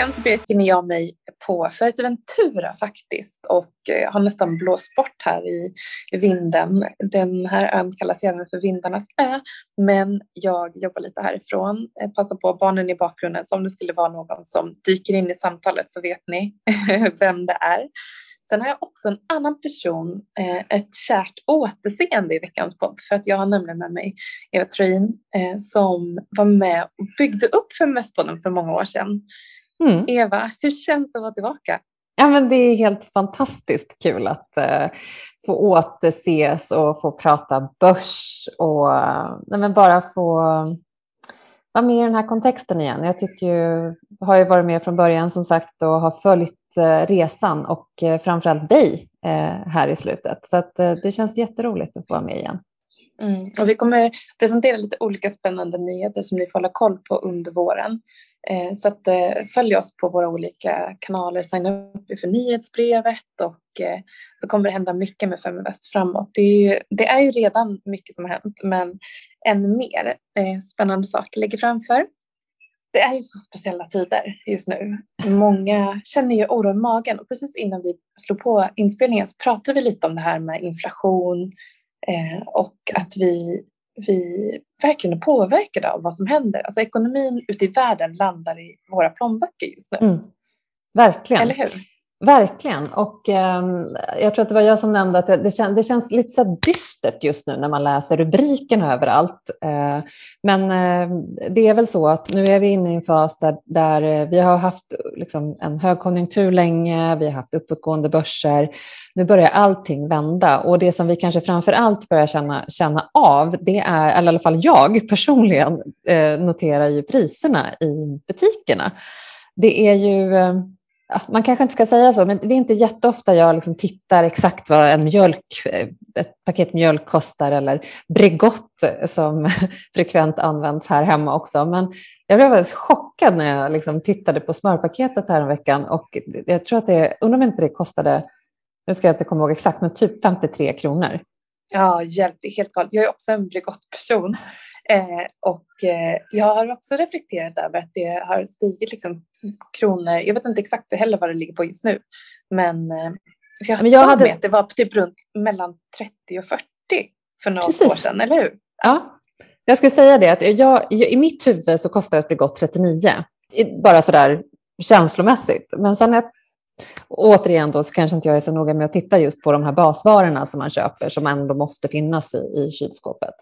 veckan så befinner jag mig på Fuerteventura faktiskt och eh, har nästan blåst bort här i vinden. Den här ön kallas även för vindarnas ö, men jag jobbar lite härifrån. Eh, passar på barnen i bakgrunden så om det skulle vara någon som dyker in i samtalet så vet ni vem det är. Sen har jag också en annan person, eh, ett kärt återseende i veckans podd för att jag har nämligen med mig Eva Troin som var med och byggde upp Feministpodden för många år sedan. Mm. Eva, hur känns det att vara tillbaka? Ja, men det är helt fantastiskt kul att uh, få återses och få prata börs och uh, men bara få vara med i den här kontexten igen. Jag tycker ju, har ju varit med från början som sagt och har följt uh, resan och uh, framförallt dig här i slutet. Så att, det känns jätteroligt att få vara med igen. Mm. Och vi kommer presentera lite olika spännande nyheter som ni får hålla koll på under våren. Eh, så att, eh, följ oss på våra olika kanaler, signa upp för nyhetsbrevet och eh, så kommer det hända mycket med Feminvest framåt. Det är, ju, det är ju redan mycket som har hänt men ännu mer eh, spännande saker ligger framför. Det är ju så speciella tider just nu. Många känner ju oro i magen och precis innan vi slog på inspelningen så pratade vi lite om det här med inflation, Eh, och att vi, vi verkligen är påverkade av vad som händer. Alltså ekonomin ute i världen landar i våra plånböcker just nu. Mm. Verkligen. Eller hur? Verkligen. Och eh, jag tror att det var jag som nämnde att det, det, kän, det känns lite så dystert just nu när man läser rubrikerna överallt. Eh, men eh, det är väl så att nu är vi inne i en fas där, där eh, vi har haft liksom, en högkonjunktur länge, vi har haft uppåtgående börser. Nu börjar allting vända och det som vi kanske framför allt börjar känna, känna av, det är, eller i alla fall jag personligen eh, noterar ju priserna i butikerna. Det är ju ehm, Ja, man kanske inte ska säga så, men det är inte jätteofta jag liksom tittar exakt vad en mjölk, eh, ett paket mjölk kostar eller Bregott eh, som frekvent används här hemma också. Men jag blev väldigt chockad när jag liksom tittade på smörpaketet här en veckan och jag tror att det, undrar om inte det kostade, nu ska jag inte komma ihåg exakt, men typ 53 kronor. Ja, hjälp, det är helt galet. Jag är också en Bregott-person. Eh, och eh, jag har också reflekterat över att det har stigit liksom kronor. Jag vet inte exakt heller vad det ligger på just nu. Men, eh, jag, men jag hade med att det var typ runt mellan 30 och 40 för några Precis. år sedan, eller hur? Ja, jag skulle säga det att jag, i mitt huvud så kostar ett Bregott 39. Bara sådär känslomässigt. Men sen när jag återigen då så kanske inte jag är så noga med att titta just på de här basvarorna som man köper som ändå måste finnas i, i kylskåpet.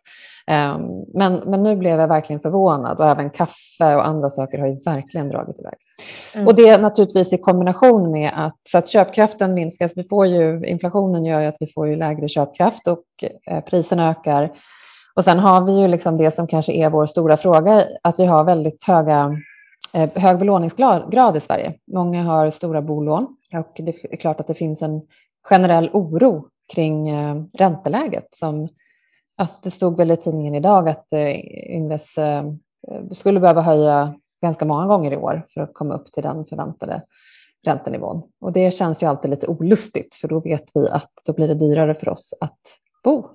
Um, men, men nu blev jag verkligen förvånad och även kaffe och andra saker har ju verkligen dragit iväg. Mm. Och det är naturligtvis i kombination med att, så att köpkraften minskas. Vi får ju, inflationen gör ju att vi får ju lägre köpkraft och eh, priserna ökar. Och sen har vi ju liksom det som kanske är vår stora fråga, att vi har väldigt höga Eh, hög belåningsgrad i Sverige. Många har stora bolån och det är klart att det finns en generell oro kring eh, ränteläget. Som, att det stod väl i tidningen idag att eh, Ingves skulle behöva höja ganska många gånger i år för att komma upp till den förväntade räntenivån. Och det känns ju alltid lite olustigt för då vet vi att då blir det dyrare för oss att bo.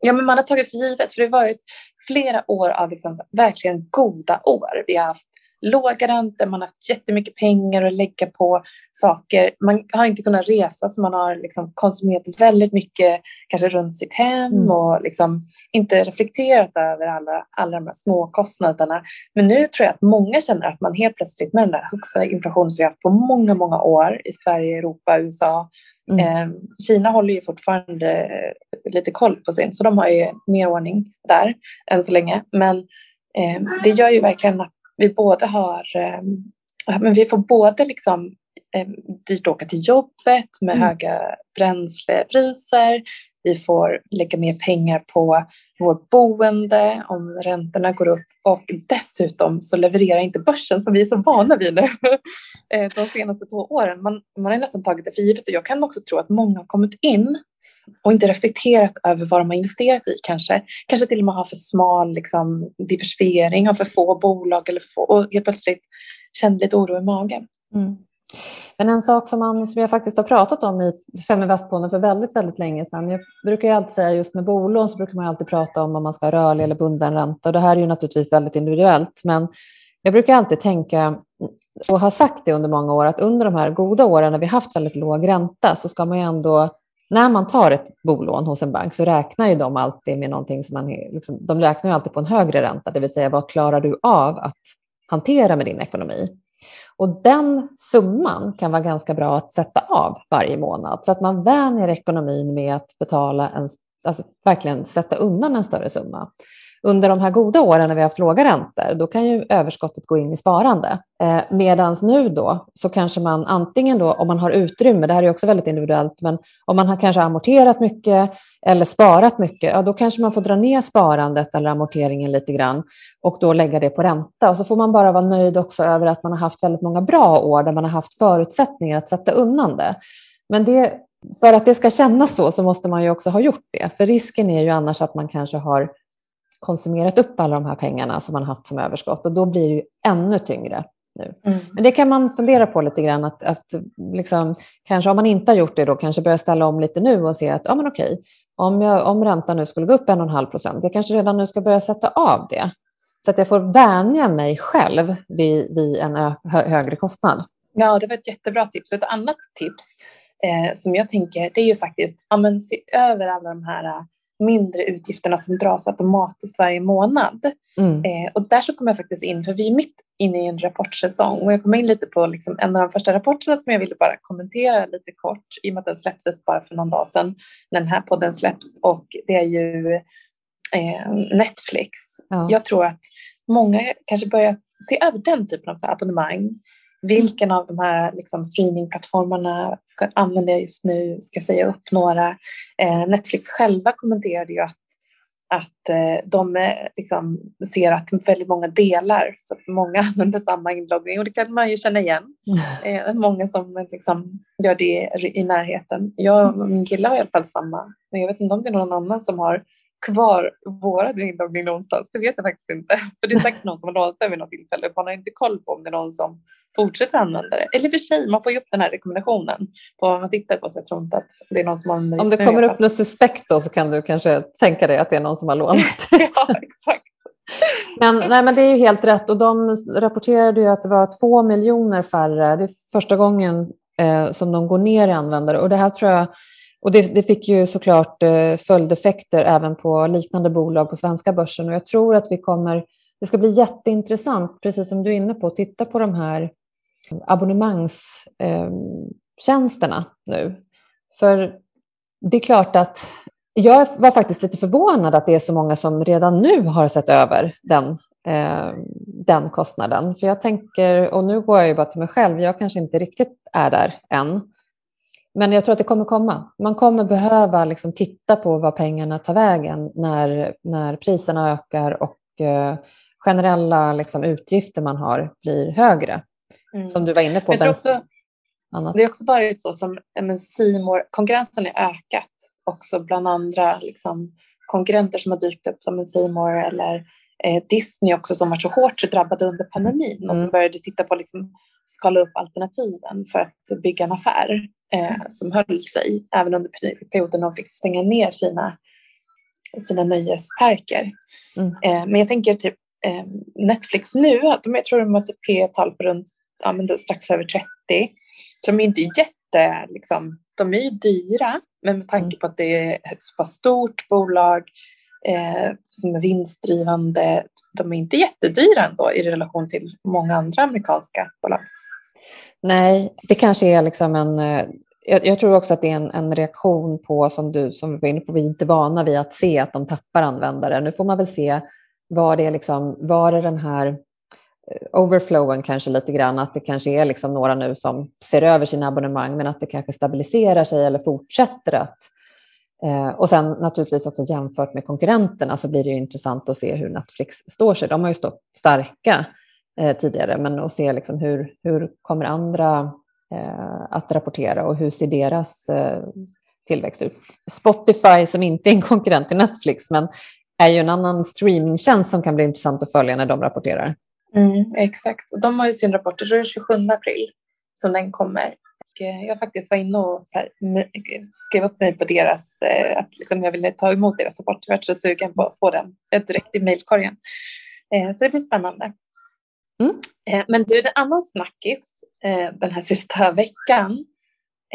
Ja, men man har tagit för givet, för det har varit flera år av liksom verkligen goda år. Vi har haft låga räntor, man har haft jättemycket pengar att lägga på saker. Man har inte kunnat resa så man har liksom konsumerat väldigt mycket kanske runt sitt hem mm. och liksom inte reflekterat över alla, alla de här små kostnaderna. Men nu tror jag att många känner att man helt plötsligt med den där högsta inflationen vi haft på många, många år i Sverige, Europa, USA Mm. Eh, Kina håller ju fortfarande lite koll på sin, så de har ju mer ordning där än så länge. Men eh, det gör ju verkligen att vi både har, eh, men vi får både liksom eh, dyrt åka till jobbet med mm. höga bränslepriser. Vi får lägga mer pengar på vårt boende om räntorna går upp och dessutom så levererar inte börsen som vi är så vana vid nu eh, de senaste två åren. Man, man har nästan tagit det för givet och jag kan också tro att många har kommit in och inte reflekterat över vad de har investerat i kanske. Kanske till och med har för smal liksom, diversifiering, har för få bolag eller för få, och helt plötsligt känner lite oro i magen. Mm. Men en sak som, man, som jag faktiskt har pratat om i Feminvestpodden för väldigt, väldigt länge sedan. Jag brukar ju alltid säga just med bolån så brukar man alltid prata om om man ska ha rörlig eller bunden ränta. Och det här är ju naturligtvis väldigt individuellt, men jag brukar alltid tänka och har sagt det under många år, att under de här goda åren när vi haft väldigt låg ränta så ska man ju ändå, när man tar ett bolån hos en bank så räknar ju de alltid med någonting som man, liksom, de räknar ju alltid på en högre ränta, det vill säga vad klarar du av att hantera med din ekonomi? Och den summan kan vara ganska bra att sätta av varje månad så att man vänjer ekonomin med att betala en, alltså verkligen sätta undan en större summa under de här goda åren när vi har haft låga räntor, då kan ju överskottet gå in i sparande. Eh, Medan nu då så kanske man antingen då om man har utrymme, det här är också väldigt individuellt, men om man har kanske amorterat mycket eller sparat mycket, ja då kanske man får dra ner sparandet eller amorteringen lite grann och då lägga det på ränta. Och så får man bara vara nöjd också över att man har haft väldigt många bra år där man har haft förutsättningar att sätta undan det. Men det, för att det ska kännas så så måste man ju också ha gjort det. För risken är ju annars att man kanske har konsumerat upp alla de här pengarna som man haft som överskott och då blir det ju ännu tyngre nu. Mm. Men det kan man fundera på lite grann, att, att liksom, kanske om man inte har gjort det då kanske börja ställa om lite nu och se att ja, men okej, om, jag, om räntan nu skulle gå upp en och en halv procent, jag kanske redan nu ska börja sätta av det så att jag får vänja mig själv vid, vid en hö, högre kostnad. Ja, det var ett jättebra tips. Ett annat tips eh, som jag tänker, det är ju faktiskt, ja men se över alla de här mindre utgifterna som dras automatiskt varje månad. Mm. Eh, och där så kommer jag faktiskt in, för vi är mitt inne i en rapportsäsong och jag kommer in lite på liksom en av de första rapporterna som jag ville bara kommentera lite kort i och med att den släpptes bara för någon dag sedan när den här podden släpps och det är ju eh, Netflix. Ja. Jag tror att många kanske börjar se över den typen av abonnemang vilken av de här liksom, streamingplattformarna ska använda jag just nu? Ska jag säga upp några? Eh, Netflix själva kommenterade ju att, att eh, de eh, liksom, ser att väldigt många delar, så många använder samma inloggning och det kan man ju känna igen. Eh, många som liksom, gör det i närheten. Jag och min kille har i alla fall samma, men jag vet inte om det är någon annan som har kvar våra inloggning någonstans. Det vet jag faktiskt inte. För det är säkert någon som har lånat det vid något tillfälle. Man har inte koll på om det är någon som fortsätter använda det. Eller för sig, man får ju upp den här rekommendationen på vad man tittar på så jag tror inte att det är någon som använder Om det kommer upp något suspekt då så kan du kanske tänka dig att det är någon som har lånat det. ja, exakt. Men, nej, men det är ju helt rätt och de rapporterade ju att det var två miljoner färre. Det är första gången eh, som de går ner i användare och det här tror jag och det, det, fick ju såklart eh, följdeffekter även på liknande bolag på svenska börsen och jag tror att vi kommer, det ska bli jätteintressant, precis som du är inne på, att titta på de här abonnemangstjänsterna eh, nu. För det är klart att jag var faktiskt lite förvånad att det är så många som redan nu har sett över den, eh, den kostnaden. För jag tänker, och nu går jag ju bara till mig själv, jag kanske inte riktigt är där än. Men jag tror att det kommer komma. Man kommer behöva liksom titta på vad pengarna tar vägen när, när priserna ökar och eh, generella liksom, utgifter man har blir högre. Mm. Som du var inne på. Också. Det har också varit så som Seymour, konkurrensen har ökat också bland andra liksom, konkurrenter som har dykt upp som en Seymour eller eh, Disney också som var så hårt drabbade under pandemin mm. och som började titta på liksom, skala upp alternativen för att bygga en affär eh, som höll sig även under perioden de fick stänga ner sina, sina nöjesparker. Mm. Eh, men jag tänker typ eh, Netflix nu, de, jag tror de har ett P-tal på runt ja, men strax över 30. Så de är inte jätte, liksom, de är ju dyra, men med tanke mm. på att det är ett så pass stort bolag eh, som är vinstdrivande, de är inte jättedyra ändå i relation till många andra amerikanska bolag. Nej, det kanske är liksom en... Eh, jag, jag, tror också att det är en, en, reaktion på, som du som vi var inne på, vi är inte vana vid att se att de tappar användare. Nu får man väl se var det, liksom, var det den här Eh, overflowen kanske lite grann, att det kanske är liksom några nu som ser över sina abonnemang, men att det kanske stabiliserar sig eller fortsätter att... Eh, och sen naturligtvis också jämfört med konkurrenterna så blir det ju intressant att se hur Netflix står sig. De har ju stått starka eh, tidigare, men att se liksom hur, hur kommer andra eh, att rapportera och hur ser deras eh, tillväxt ut. Spotify som inte är en konkurrent till Netflix, men är ju en annan streamingtjänst som kan bli intressant att följa när de rapporterar. Mm, exakt, och de har ju sin rapport, jag tror det är 27 april som den kommer. Eh, jag faktiskt var inne och här, skrev upp mig på deras, eh, att liksom jag ville ta emot deras rapport. Jag var så sugen på att få den direkt i mejlkorgen. Eh, så det blir spännande. Mm. Eh, men du, en annan snackis eh, den här sista veckan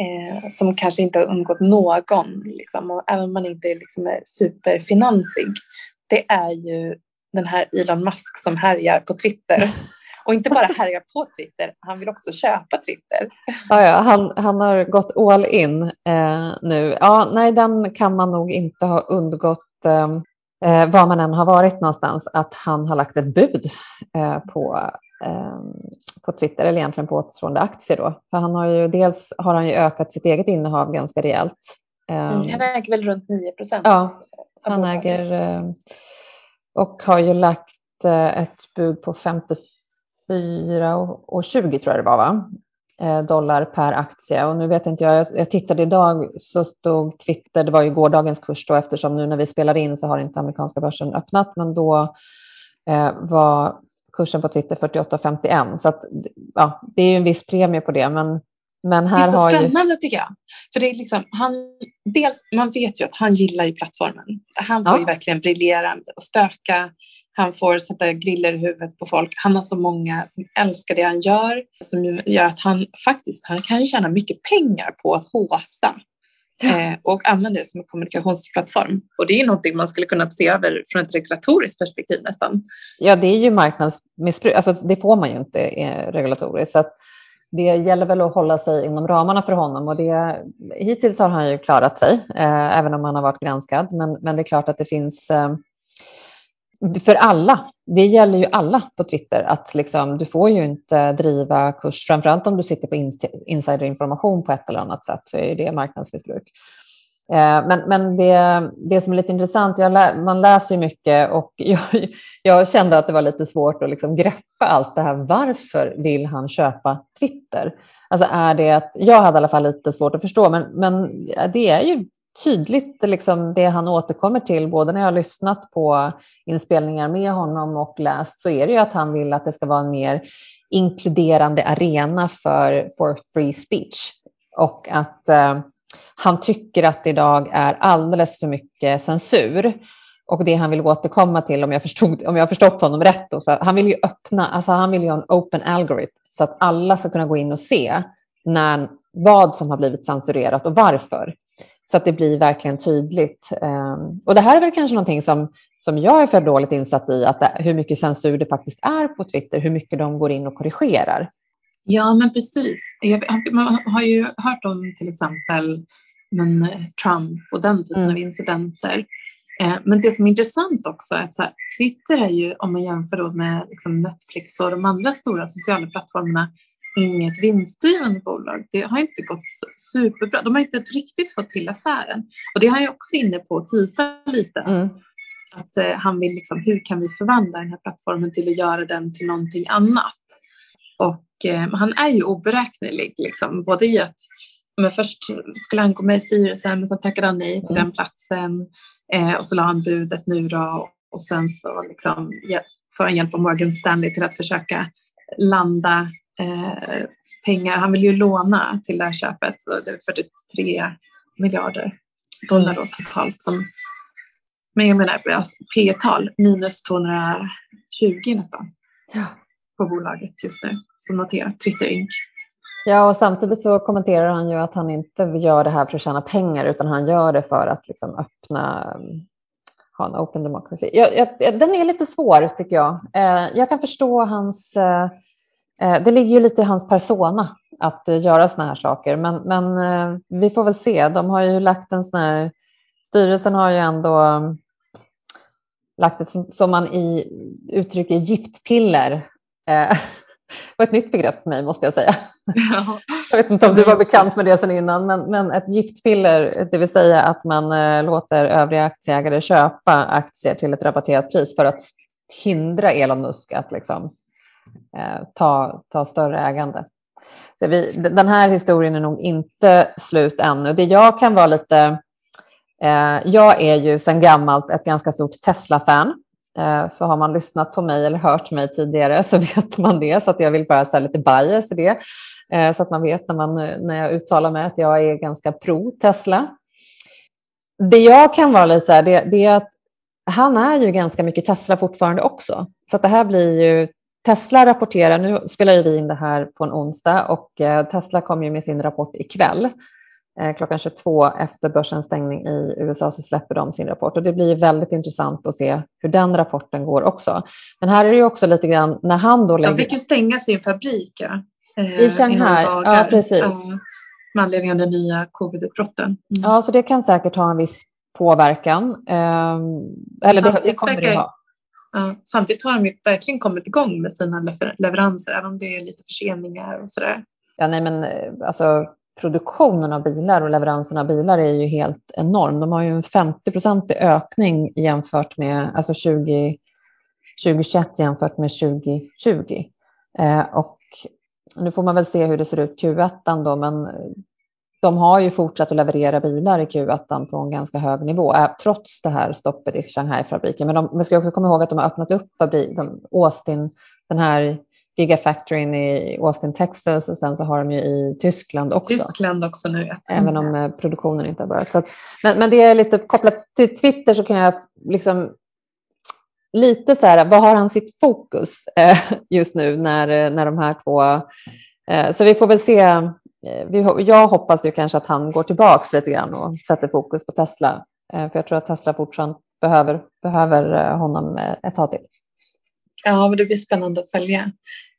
eh, som kanske inte har undgått någon, liksom, och även om man inte är liksom, superfinansig, det är ju den här Elon Musk som härjar på Twitter. Och inte bara härjar på Twitter, han vill också köpa Twitter. Ja, ja han, han har gått all in eh, nu. Ja, nej, den kan man nog inte ha undgått ehm, eh, var man än har varit någonstans, att han har lagt ett bud eh, på, eh, på Twitter, eller egentligen på återstående aktier. Då. För han har ju, dels har han ju ökat sitt eget innehav ganska rejält. Mm, han ehm, äger väl runt 9 procent? Ja, han äger eh, och har ju lagt eh, ett bud på 54,20 tror jag det var, va? Eh, dollar per aktie. Och nu vet inte jag, jag tittade idag så stod Twitter, det var ju gårdagens kurs då eftersom nu när vi spelar in så har inte amerikanska börsen öppnat, men då eh, var kursen på Twitter 48,51. Så att, ja, det är ju en viss premie på det, men men här det är så har spännande ju... tycker jag. För det är liksom, han, dels, man vet ju att han gillar ju plattformen. Han får ja. ju verkligen briljera och stöka. Han får sätta griller i huvudet på folk. Han har så många som älskar det han gör. Som gör att han faktiskt han kan tjäna mycket pengar på att håsa. Ja. Eh, och använder det som en kommunikationsplattform. Och det är någonting man skulle kunna se över från ett regulatoriskt perspektiv nästan. Ja, det är ju marknadsmissbruk. Alltså, det får man ju inte eh, regulatoriskt. Så att det gäller väl att hålla sig inom ramarna för honom och det, hittills har han ju klarat sig, eh, även om han har varit granskad. Men, men det är klart att det finns eh, för alla. Det gäller ju alla på Twitter att liksom, du får ju inte driva kurs, framförallt om du sitter på insiderinformation på ett eller annat sätt så är det marknadsmissbruk. Eh, men, men det, det som är lite intressant, lä, man läser ju mycket och jag, jag, kände att det var lite svårt att liksom greppa allt det här. Varför vill han köpa Twitter? Alltså är det att, jag hade i alla fall lite svårt att förstå, men, men det är ju tydligt liksom det han återkommer till, både när jag har lyssnat på inspelningar med honom och läst, så är det ju att han vill att det ska vara en mer inkluderande arena för, for free speech. Och att eh, han tycker att det idag är alldeles för mycket censur. Och det han vill återkomma till, om jag, förstod, om jag har förstått honom rätt, då, så han vill ju öppna, alltså han vill ju ha en open algoritm, så att alla ska kunna gå in och se när, vad som har blivit censurerat och varför. Så att det blir verkligen tydligt. Ehm, och det här är väl kanske någonting som, som jag är för dåligt insatt i, att det, hur mycket censur det faktiskt är på Twitter, hur mycket de går in och korrigerar. Ja, men precis. Man har ju hört om till exempel men, Trump och den typen mm. av incidenter. Eh, men det som är intressant också är att här, Twitter är ju, om man jämför med liksom Netflix och de andra stora sociala plattformarna, inget vinstdrivande bolag. Det har inte gått superbra. De har inte riktigt fått till affären. Och det har jag också inne på att tisa lite. Mm. Att, att eh, han vill liksom, hur kan vi förvandla den här plattformen till att göra den till någonting annat? Och eh, han är ju oberäknelig, liksom, både i att men först skulle han gå med i styrelsen men sen tackade han nej till mm. den platsen eh, och så la han budet nu då och sen så liksom, får han hjälp av Morgan Stanley till att försöka landa eh, pengar. Han vill ju låna till det här köpet så det är 43 miljarder dollar då totalt som men jag menar P-tal minus 220 nästan. Ja på bolaget just nu som noterar Twitter Inc. Ja, och samtidigt så kommenterar han ju att han inte gör det här för att tjäna pengar utan han gör det för att liksom öppna, ha en open democracy. Jag, jag, den är lite svår tycker jag. Eh, jag kan förstå hans, eh, eh det ligger ju lite i hans persona att eh, göra såna här saker, men, men eh, vi får väl se. De har ju lagt en sån här, styrelsen har ju ändå mm, lagt ett som man i uttrycker giftpiller eh, var ett nytt begrepp för mig måste jag säga. Ja. Jag vet inte om du var bekant med det sedan innan, men, men ett giftpiller, det vill säga att man eh, låter övriga aktieägare köpa aktier till ett rabatterat pris för att hindra Elon Musk att liksom, eh, ta, ta större ägande. Så vi, den här historien är nog inte slut ännu. Det jag kan vara lite... Eh, jag är ju sedan gammalt ett ganska stort Tesla-fan. Eh, så har man lyssnat på mig eller hört mig tidigare så vet man det. Så att jag vill bara säga lite bias i det. Eh, så att man vet när, man, när jag uttalar mig att jag är ganska pro Tesla. Det jag kan vara lite så här, det, det är att han är ju ganska mycket Tesla fortfarande också. Så att det här blir ju Tesla rapporterar, nu spelar ju vi in det här på en onsdag och eh, Tesla kom ju med sin rapport ikväll. Eh, klockan 22 efter börsens stängning i USA så släpper de sin rapport och det blir väldigt intressant att se hur den rapporten går också. Men här är det också lite grann när han då lägger... De fick ju stänga sin fabrik ja. I Shanghai, ja precis. Ja, med anledning av den nya covid-utbrotten. Mm. Ja, så det kan säkert ha en viss påverkan. Eh, eller det, det kommer det ha. Ja, samtidigt har de ju verkligen kommit igång med sina leveranser, även om det är lite förseningar och sådär. Ja, nej, men eh, alltså produktionen av bilar och leveranserna av bilar är ju helt enorm. De har ju en 50 procentig ökning jämfört med alltså 20, 2021 jämfört med 2020. Eh, och nu får man väl se hur det ser ut Q1 då, men de har ju fortsatt att leverera bilar i Q1 på en ganska hög nivå, eh, trots det här stoppet i Shanghai-fabriken. Men de, vi ska också komma ihåg att de har öppnat upp fabrik, de, Austin, den här Gigafactoryn i Austin, Texas och sen så har de ju i Tyskland också. Tyskland också nu, ja. Även om eh, produktionen inte har börjat. Att, men, men det är lite kopplat till Twitter så kan jag liksom lite så här, vad har han sitt fokus eh, just nu när, eh, när de här två... Eh, så vi får väl se. Eh, vi, jag hoppas ju kanske att han går tillbaks lite grann och sätter fokus på Tesla. För jag tror att Tesla fortfarande behöver, behöver honom ett tag till. Ja, men det blir spännande att följa.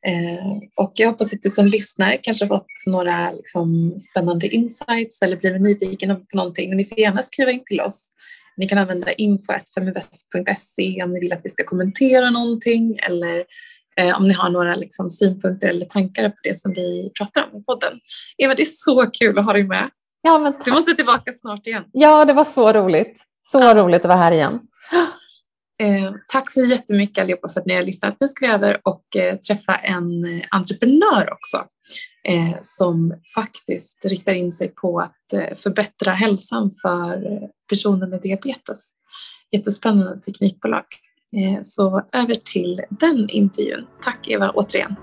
Eh, och jag hoppas att du som lyssnar kanske fått några liksom, spännande insights eller blivit nyfiken på någonting. ni får gärna skriva in till oss. Ni kan använda info.feminvest.se om ni vill att vi ska kommentera någonting eller eh, om ni har några liksom, synpunkter eller tankar på det som vi pratar om i podden. Eva, det är så kul att ha dig med. Ja, men tack. Du måste tillbaka snart igen. Ja, det var så roligt. Så ja. roligt att vara här igen. Eh, tack så jättemycket allihopa för att ni har lyssnat. Nu ska vi över och eh, träffa en eh, entreprenör också eh, som faktiskt riktar in sig på att eh, förbättra hälsan för personer med diabetes. Jättespännande teknikbolag. Eh, så över till den intervjun. Tack Eva återigen.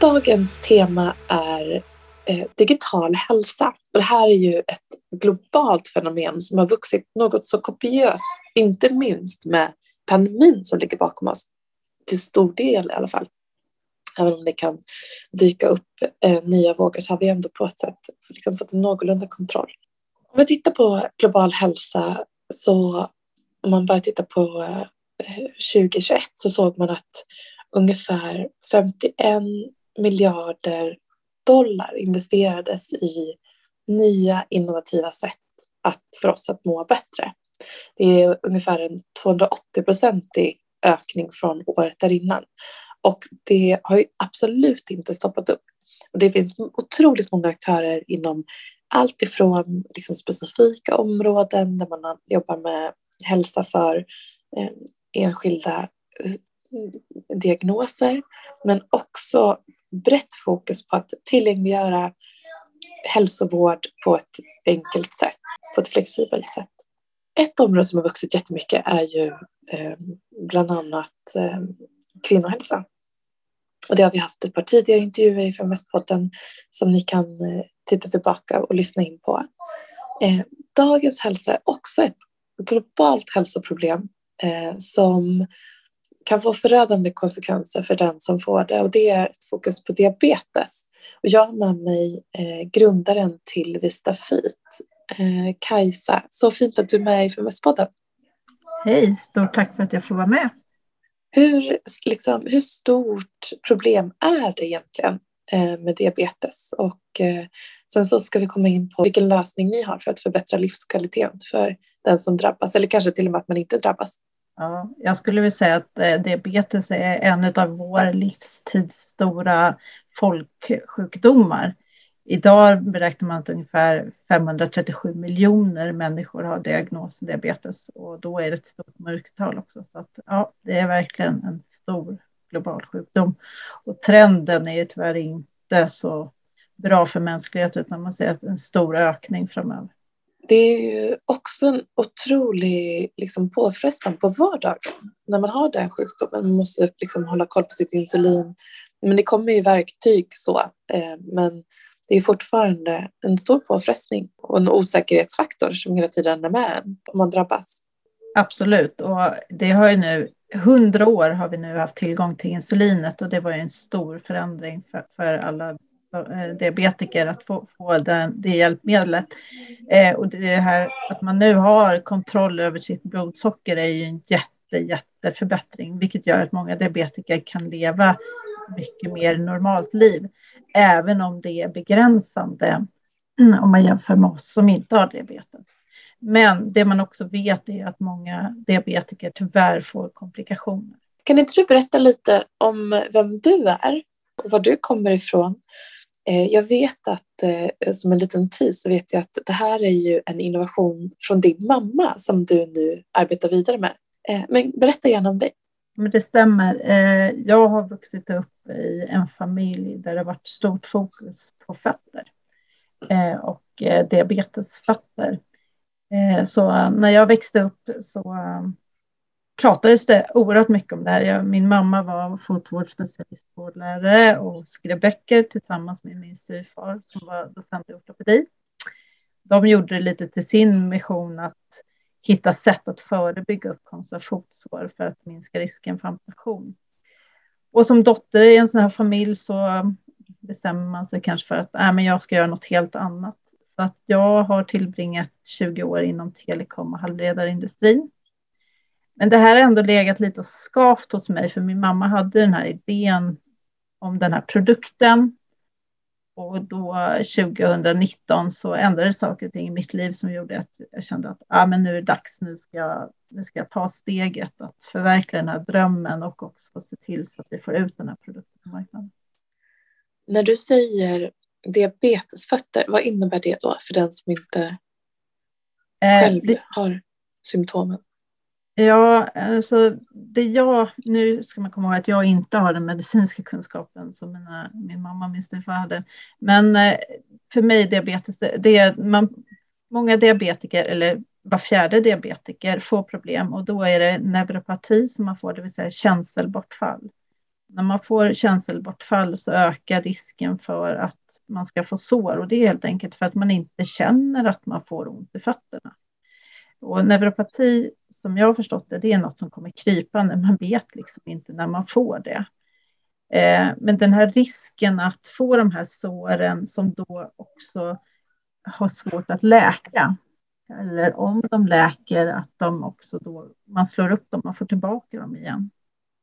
Dagens tema är eh, digital hälsa. Och det här är ju ett globalt fenomen som har vuxit något så kopiöst, inte minst med pandemin som ligger bakom oss, till stor del i alla fall. Även om det kan dyka upp eh, nya vågor så har vi ändå på ett sätt liksom fått en någorlunda kontroll. Om vi tittar på global hälsa så om man bara tittar på eh, 2021 så såg man att ungefär 51 miljarder dollar investerades i nya innovativa sätt att, för oss att må bättre. Det är ungefär en 280-procentig ökning från året därinnan. Och det har ju absolut inte stoppat upp. Och det finns otroligt många aktörer inom allt ifrån liksom specifika områden där man jobbar med hälsa för eh, enskilda eh, diagnoser, men också brett fokus på att tillgängliggöra hälsovård på ett enkelt sätt, på ett flexibelt sätt. Ett område som har vuxit jättemycket är ju eh, bland annat eh, kvinnohälsa. Och det har vi haft ett par tidigare intervjuer i Feministpodden som ni kan eh, titta tillbaka och lyssna in på. Eh, dagens hälsa är också ett globalt hälsoproblem eh, som kan få förödande konsekvenser för den som får det och det är ett fokus på diabetes. Och jag har med mig eh, grundaren till Vistafit, eh, Kajsa. Så fint att du är med i FMS-podden. Hej, stort tack för att jag får vara med. Hur, liksom, hur stort problem är det egentligen eh, med diabetes? Och eh, sen så ska vi komma in på vilken lösning ni har för att förbättra livskvaliteten för den som drabbas eller kanske till och med att man inte drabbas. Ja, jag skulle vilja säga att eh, diabetes är en av vår livstids stora folksjukdomar. Idag beräknar man att ungefär 537 miljoner människor har diagnosen diabetes och då är det ett stort mörkertal också. Så att, ja, det är verkligen en stor global sjukdom. Och trenden är tyvärr inte så bra för mänskligheten utan man ser en stor ökning framöver det är ju också en otrolig liksom, påfrestan på vardagen när man har den sjukdomen. Man måste liksom, hålla koll på sitt insulin. Men det kommer ju verktyg så. Eh, men det är fortfarande en stor påfrestning och en osäkerhetsfaktor som hela tiden är med om man drabbas. Absolut, och det har ju nu hundra år har vi nu haft tillgång till insulinet och det var ju en stor förändring för, för alla Alltså, eh, diabetiker att få, få den, det hjälpmedlet. Eh, och det här att man nu har kontroll över sitt blodsocker är ju en jätte, jätteförbättring, vilket gör att många diabetiker kan leva mycket mer normalt liv, även om det är begränsande om man jämför med oss som inte har diabetes. Men det man också vet är att många diabetiker tyvärr får komplikationer. Kan inte du berätta lite om vem du är och var du kommer ifrån? Eh, jag vet att eh, som en liten tease, så vet jag att det här är ju en innovation från din mamma som du nu arbetar vidare med. Eh, men berätta gärna om dig. Men det stämmer. Jag har vuxit upp i en familj där det har varit stort fokus på fötter och diabetesfötter. Så när jag växte upp så pratades det oerhört mycket om det här. min mamma var fotvårdsspecialistvårdlärare och skrev böcker tillsammans med min styvfar som var docent i ortopedi. De gjorde det lite till sin mission att hitta sätt att förebygga uppkomst av fotsår för att minska risken för amputation. Och som dotter i en sån här familj så bestämmer man sig kanske för att äh, men jag ska göra något helt annat. Så att jag har tillbringat 20 år inom telekom och halvledarindustrin. Men det här har ändå legat lite och skavt hos mig, för min mamma hade den här idén om den här produkten. Och då 2019 så ändrades saker och ting i mitt liv som gjorde att jag kände att ah, men nu är det dags, nu ska, jag, nu ska jag ta steget att förverkliga den här drömmen och också se till så att vi får ut den här produkten på marknaden. När du säger diabetesfötter, vad innebär det då för den som inte eh, själv det, har symptomen? Ja, alltså det jag, nu ska man komma ihåg att jag inte har den medicinska kunskapen som mina, min mamma och min styvfar hade. Men eh, för mig diabetes, det är man, många diabetiker eller var fjärde diabetiker får problem och då är det neuropati som man får, det vill säga känselbortfall när man får känselbortfall så ökar risken för att man ska få sår och det är helt enkelt för att man inte känner att man får ont i fötterna. Och neuropati, som jag har förstått det, det är något som kommer krypande. Man vet liksom inte när man får det. Eh, men den här risken att få de här såren som då också har svårt att läka, eller om de läker, att de också då, man slår upp dem och får tillbaka dem igen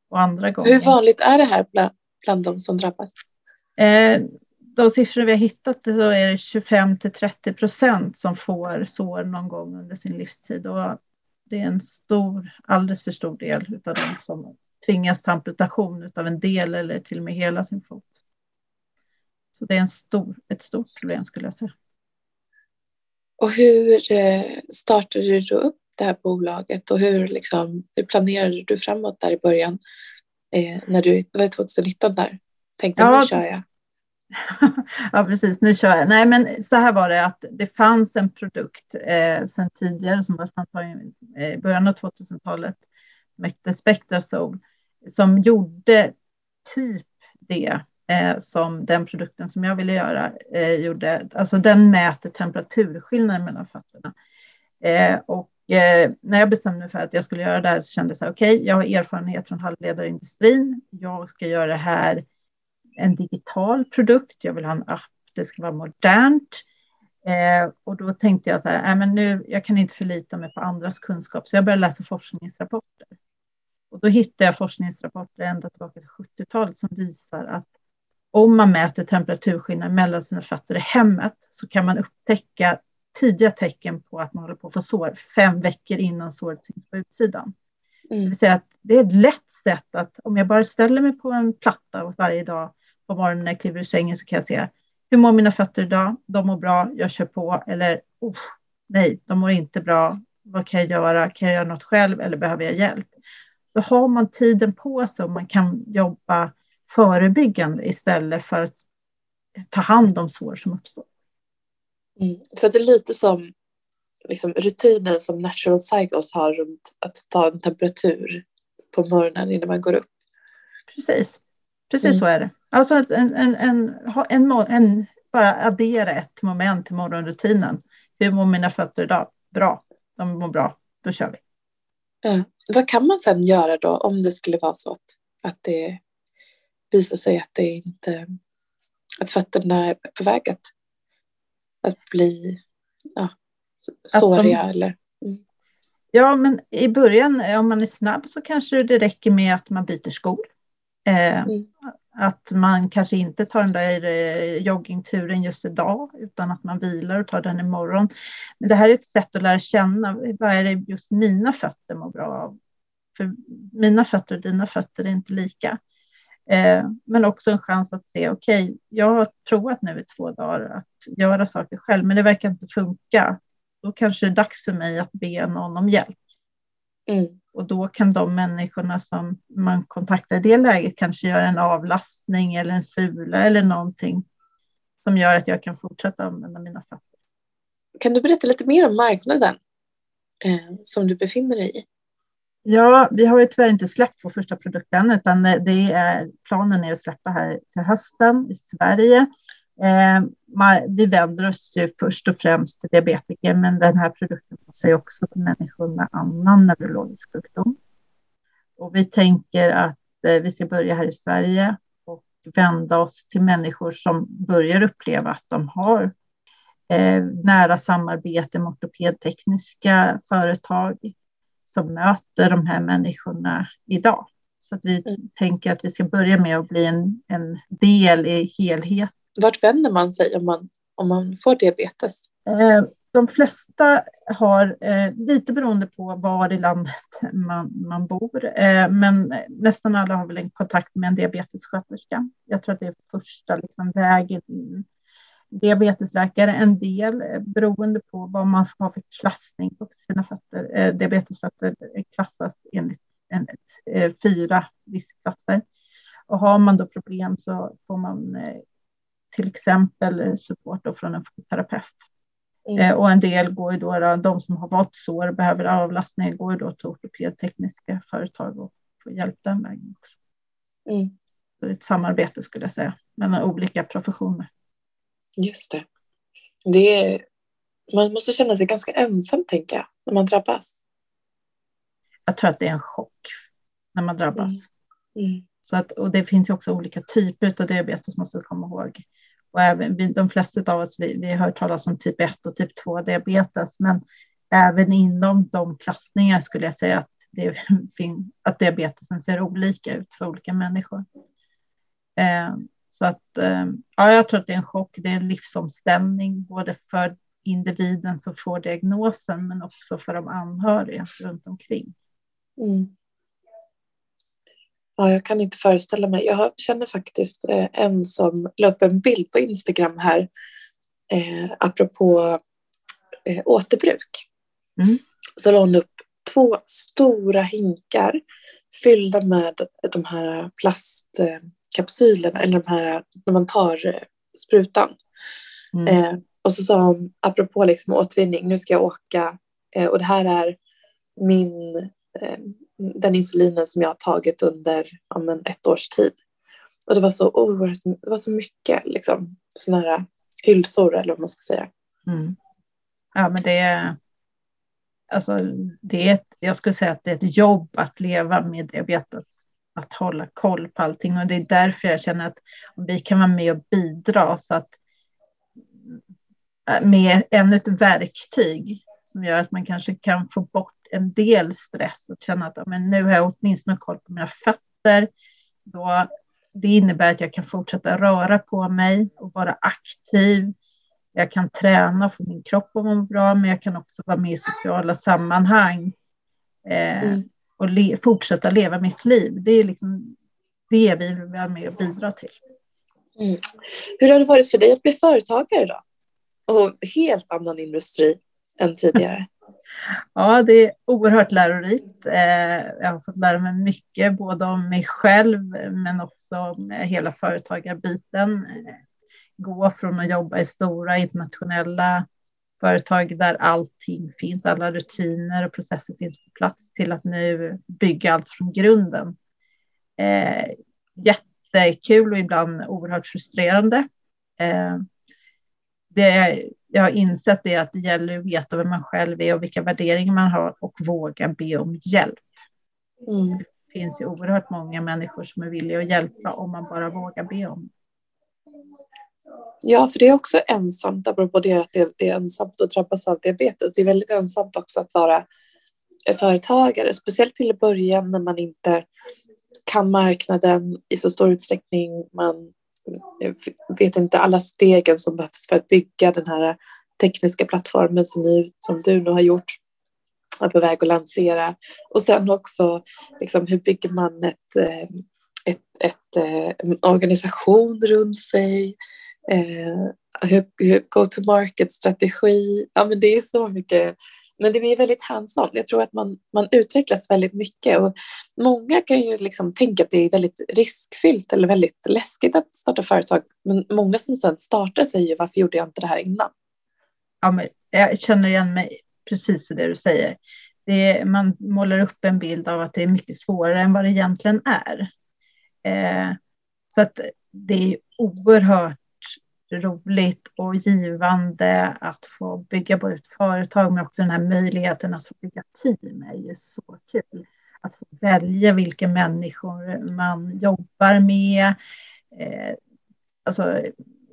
och andra gånger. Hur vanligt är det här bland, bland de som drabbas? Eh, de siffror vi har hittat så är det 25 till 30 procent som får sår någon gång under sin livstid. Och det är en stor, alldeles för stor del av de som tvingas till amputation av en del eller till och med hela sin fot. Så det är en stor, ett stort problem skulle jag säga. Och hur eh, startade du upp det här bolaget och hur, liksom, hur planerade du framåt där i början? Eh, när du, det var 2019 där, tänkte ja. nu kör jag. ja, precis, nu kör jag. Nej, men så här var det att det fanns en produkt eh, sedan tidigare som var antagligen eh, i början av 2000-talet, som Spectrasol, som gjorde typ det eh, som den produkten som jag ville göra eh, gjorde. Alltså den mäter temperaturskillnaden mellan fötterna. Eh, och Eh, när jag bestämde mig för att jag skulle göra det här så kände jag så här, okej, okay, jag har erfarenhet från halvledarindustrin. Jag ska göra det här en digital produkt. Jag vill ha en app. Det ska vara modernt. Eh, och då tänkte jag så här, äh, men nu, jag kan inte förlita mig på andras kunskap, så jag började läsa forskningsrapporter. Och då hittade jag forskningsrapporter ända tillbaka till 70-talet som visar att om man mäter temperaturskillnaden mellan sina fötter i hemmet så kan man upptäcka tidiga tecken på att man håller på att få sår fem veckor innan såret syns på utsidan. Mm. Det vill säga att det är ett lätt sätt att om jag bara ställer mig på en platta varje dag på morgonen när jag kliver ur sängen så kan jag se hur mår mina fötter idag? De mår bra, jag kör på. Eller nej, de mår inte bra. Vad kan jag göra? Kan jag göra något själv eller behöver jag hjälp? Då har man tiden på sig och man kan jobba förebyggande istället för att ta hand om sår som uppstår. Mm. Så det är lite som liksom, rutinen som Natural Cycles har runt att ta en temperatur på morgonen innan man går upp. Precis, precis mm. så är det. Alltså en, en, en, en, en bara addera ett moment till morgonrutinen. Hur mår mina fötter idag? Bra, de mår bra, då kör vi. Ja. Vad kan man sen göra då om det skulle vara så att, att det visar sig att det inte att fötterna är på väg att, att bli ja, såriga de, eller mm. Ja, men i början om man är snabb så kanske det räcker med att man byter skor. Eh, mm. Att man kanske inte tar den där eh, joggingturen just idag utan att man vilar och tar den imorgon. Men det här är ett sätt att lära känna vad är det just mina fötter mår bra av. För mina fötter och dina fötter är inte lika. Eh, men också en chans att se, okej, okay, jag har provat nu i två dagar att göra saker själv, men det verkar inte funka. Då kanske det är dags för mig att be någon om hjälp. Mm. Och då kan de människorna som man kontaktar i det läget kanske göra en avlastning eller en sula eller någonting som gör att jag kan fortsätta använda mina fötter. Kan du berätta lite mer om marknaden eh, som du befinner dig i? Ja, vi har ju tyvärr inte släppt vår första produkt än, utan det är, planen är att släppa här till hösten i Sverige. Eh, vi vänder oss ju först och främst till diabetiker, men den här produkten passar ju också till människor med annan neurologisk sjukdom. Och vi tänker att eh, vi ska börja här i Sverige och vända oss till människor som börjar uppleva att de har eh, nära samarbete med ortopedtekniska företag som möter de här människorna idag. Så att vi mm. tänker att vi ska börja med att bli en, en del i helhet. Vart vänder man sig om man, om man får diabetes? Eh, de flesta har, eh, lite beroende på var i landet man, man bor, eh, men nästan alla har väl en kontakt med en diabetessköterska. Jag tror att det är första liksom, vägen in diabetesläkare en del beroende på vad man har för klassning på sina fötter. Eh, diabetesfötter klassas enligt en, eh, fyra riskklasser. Och har man då problem så får man eh, till exempel support från en terapeut. Mm. Eh, och en del går ju då, de som har varit sår och behöver avlastning går ju då till ortopedtekniska företag och får hjälp den vägen också. Mm. Så är ett samarbete skulle jag säga mellan olika professioner. Just det. det är, man måste känna sig ganska ensam, tänker jag, när man drabbas. Jag tror att det är en chock när man drabbas. Mm. Mm. Så att, och det finns ju också olika typer av diabetes, måste vi komma ihåg. Och även vi, de flesta av oss, vi, vi har hört talas om typ 1 och typ 2 diabetes, men även inom de klassningar skulle jag säga att, det, att diabetesen ser olika ut för olika människor. Eh, så att eh, ja, jag tror att det är en chock. Det är en livsomställning både för individen som får diagnosen men också för de anhöriga runt omkring. Mm. Ja, jag kan inte föreställa mig. Jag känner faktiskt eh, en som la upp en bild på Instagram här eh, apropå eh, återbruk. Mm. Så la hon upp två stora hinkar fyllda med de här plast eh, kapsylerna, eller de här, när man tar eh, sprutan. Mm. Eh, och så sa hon, apropå liksom återvinning, nu ska jag åka eh, och det här är min, eh, den insulinen som jag har tagit under ja, men ett års tid. Och det var så oerhört, det var så mycket liksom, sådana här hylsor eller vad man ska säga. Mm. Ja, men det är, alltså, det är ett, jag skulle säga att det är ett jobb att leva med diabetes att hålla koll på allting och det är därför jag känner att vi kan vara med och bidra så att eh, med ännu ett verktyg som gör att man kanske kan få bort en del stress och känna att men nu har jag åtminstone koll på mina fötter. Då, det innebär att jag kan fortsätta röra på mig och vara aktiv. Jag kan träna och få min kropp att må bra, men jag kan också vara med i sociala sammanhang. Eh, mm och le fortsätta leva mitt liv. Det är liksom det vi vill vara med och bidra till. Mm. Hur har det varit för dig att bli företagare då? Och helt annan industri än tidigare. Ja, det är oerhört lärorikt. Eh, jag har fått lära mig mycket, både om mig själv men också om hela företagarbiten. Eh, gå från att jobba i stora internationella företag där allting finns, alla rutiner och processer finns på plats till att nu bygga allt från grunden. Eh, jättekul och ibland oerhört frustrerande. Det, jag har insett det att det gäller att veta vem man själv är och vilka värderingar man har och våga be om hjälp. Mm. Det finns ju oerhört många människor som är villiga att hjälpa om man bara vågar be om Ja, för det är också ensamt, apropå det att det är ensamt att drabbas av diabetes. Det är väldigt ensamt också att vara företagare, speciellt till början när man inte kan marknaden i så stor utsträckning. Man vet inte alla stegen som behövs för att bygga den här tekniska plattformen som, ni, som du nu har gjort är på väg att lansera. Och sen också liksom, hur bygger man ett, eh, ett, ett, ett en organisation runt sig? Eh, hur, hur go-to-market-strategi. Ja, men det är så mycket. Men det blir väldigt hands-on. Jag tror att man, man utvecklas väldigt mycket och många kan ju liksom tänka att det är väldigt riskfyllt eller väldigt läskigt att starta företag. Men många som sedan startar säger ju varför gjorde jag inte det här innan? Ja, men jag känner igen mig precis i det du säger. Det är, man målar upp en bild av att det är mycket svårare än vad det egentligen är. Eh, så att det är oerhört roligt och givande att få bygga både ett företag men också den här möjligheten att få bygga team är ju så kul. Att få välja vilka människor man jobbar med. Eh, alltså,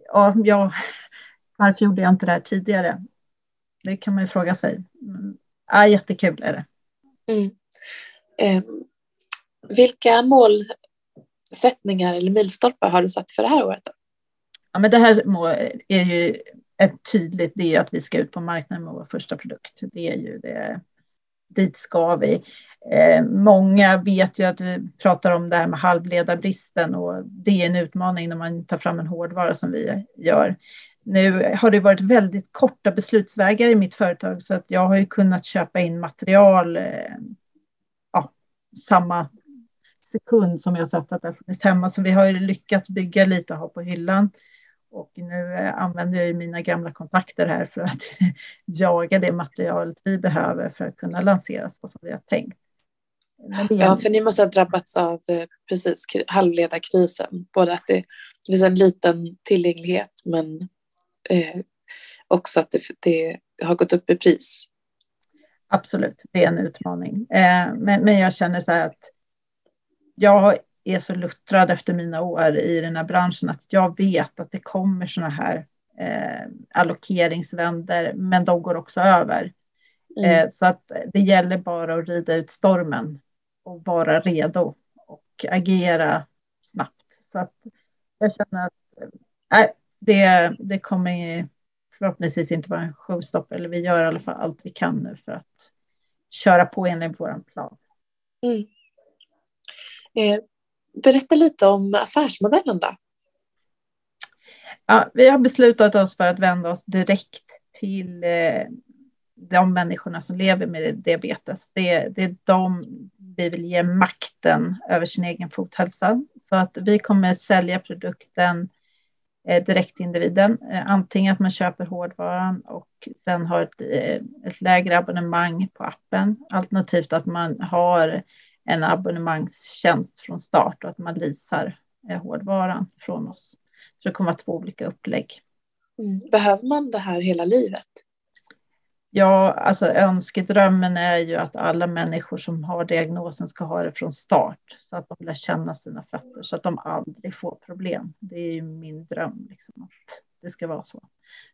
ja, ja, varför gjorde jag inte det här tidigare? Det kan man ju fråga sig. Mm. ja, jättekul är det. Mm. Eh, vilka målsättningar eller milstolpar har du satt för det här året? Då? Ja, men det här är ju ett tydligt, det är att vi ska ut på marknaden med vår första produkt. Det är ju det, dit ska vi. Eh, många vet ju att vi pratar om det här med halvledarbristen och det är en utmaning när man tar fram en hårdvara som vi gör. Nu har det varit väldigt korta beslutsvägar i mitt företag så att jag har ju kunnat köpa in material eh, ja, samma sekund som jag satt att det funnits hemma. Så vi har ju lyckats bygga lite och ha på hyllan. Och nu eh, använder jag mina gamla kontakter här för att jaga det materialet vi behöver för att kunna lansera så som vi har tänkt. Är... Ja, för ni måste ha drabbats av eh, precis halvledarkrisen. Både att det, det finns en liten tillgänglighet men eh, också att det, det, har gått upp i pris. Absolut, det är en utmaning. Eh, men, men jag känner så här att jag är så luttrad efter mina år i den här branschen att jag vet att det kommer sådana här eh, allokeringsvänder, men de går också över. Mm. Eh, så att det gäller bara att rida ut stormen och vara redo och agera snabbt. Så att jag känner att äh, det, det kommer förhoppningsvis inte vara en showstopper, eller vi gör i alla fall allt vi kan nu för att köra på enligt vår plan. Mm. Eh, Berätta lite om affärsmodellen då. Ja, vi har beslutat oss för att vända oss direkt till eh, de människorna som lever med diabetes. Det, det är de vi vill ge makten över sin egen fothälsa. Så att vi kommer sälja produkten eh, direkt till individen. Eh, antingen att man köper hårdvaran och sen har ett, eh, ett lägre abonnemang på appen. Alternativt att man har en abonnemangstjänst från start och att man leasar eh, hårdvaran från oss. Så det kommer att vara två olika upplägg. Mm. Behöver man det här hela livet? Ja, alltså önskedrömmen är ju att alla människor som har diagnosen ska ha det från start så att de lär känna sina fötter så att de aldrig får problem. Det är ju min dröm liksom, att det ska vara så.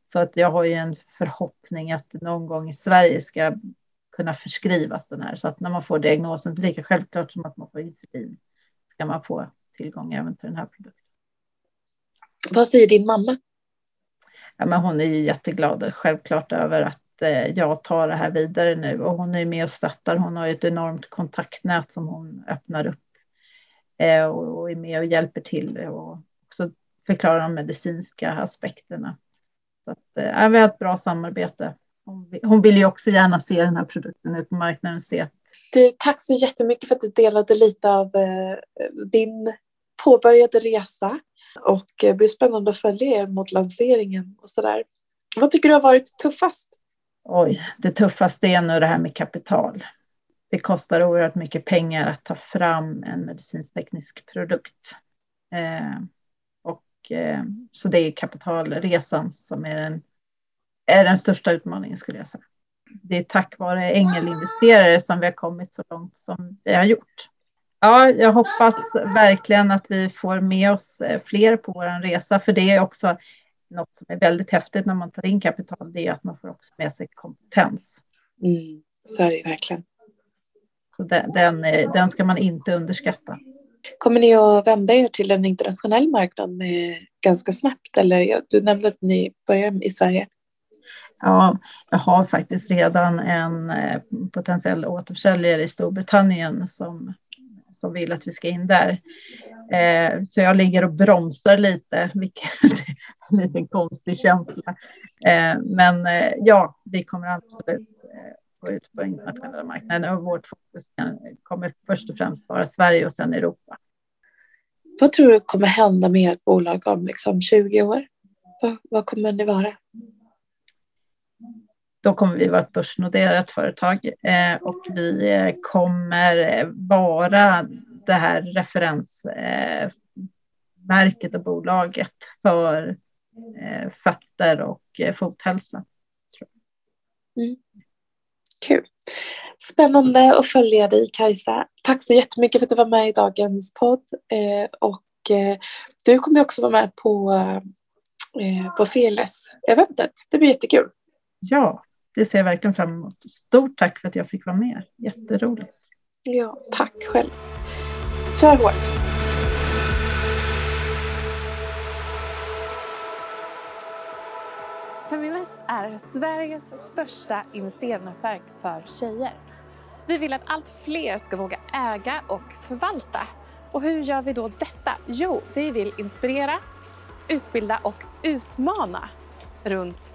Så att jag har ju en förhoppning att någon gång i Sverige ska kunna förskrivas den här. Så att när man får diagnosen, lika självklart som att man får insulin, ska man få tillgång även till den här produkten. Vad säger din mamma? Ja, men hon är ju jätteglad självklart över att eh, jag tar det här vidare nu och hon är med och stöttar. Hon har ett enormt kontaktnät som hon öppnar upp eh, och är med och hjälper till och också förklarar de medicinska aspekterna. Så att, eh, vi har ett bra samarbete hon vill ju också gärna se den här produkten ut på marknaden. Se. Du, tack så jättemycket för att du delade lite av eh, din påbörjade resa och det blir spännande att följa er mot lanseringen och sådär. Vad tycker du har varit tuffast? Oj, det tuffaste är nog det här med kapital. Det kostar oerhört mycket pengar att ta fram en medicinteknisk produkt. Eh, och, eh, så det är kapitalresan som är den är den största utmaningen skulle jag säga. Det är tack vare ängelinvesterare som vi har kommit så långt som vi har gjort. Ja, jag hoppas verkligen att vi får med oss eh, fler på vår resa, för det är också något som är väldigt häftigt när man tar in kapital, det är att man får också med sig kompetens. Mm, så är det verkligen. Så den, den, eh, den ska man inte underskatta. Kommer ni att vända er till en internationell marknad med ganska snabbt? Eller du nämnde att ni börjar i Sverige. Ja, jag har faktiskt redan en eh, potentiell återförsäljare i Storbritannien som, som vill att vi ska in där. Eh, så jag ligger och bromsar lite, vilket är en liten konstig känsla. Eh, men eh, ja, vi kommer absolut eh, gå ut på internationella marknaden och vårt fokus kommer först och främst vara Sverige och sen Europa. Vad tror du kommer hända med ert bolag om liksom 20 år? Vad, vad kommer ni vara? Då kommer vi vara ett börsnoterat företag eh, och vi eh, kommer vara det här referensmärket och bolaget för fötter och fothälsa. Mm. Kul. Spännande att följa dig Kajsa. Tack så jättemycket för att du var med i dagens podd. Eh, och eh, du kommer också vara med på, eh, på Fearless-eventet. Det blir jättekul. Ja, det ser jag verkligen fram emot. Stort tack för att jag fick vara med. Jätteroligt. Ja, tack själv. Kör hårt. Feminvest är Sveriges största investeringsnätverk för tjejer. Vi vill att allt fler ska våga äga och förvalta. Och hur gör vi då detta? Jo, vi vill inspirera, utbilda och utmana runt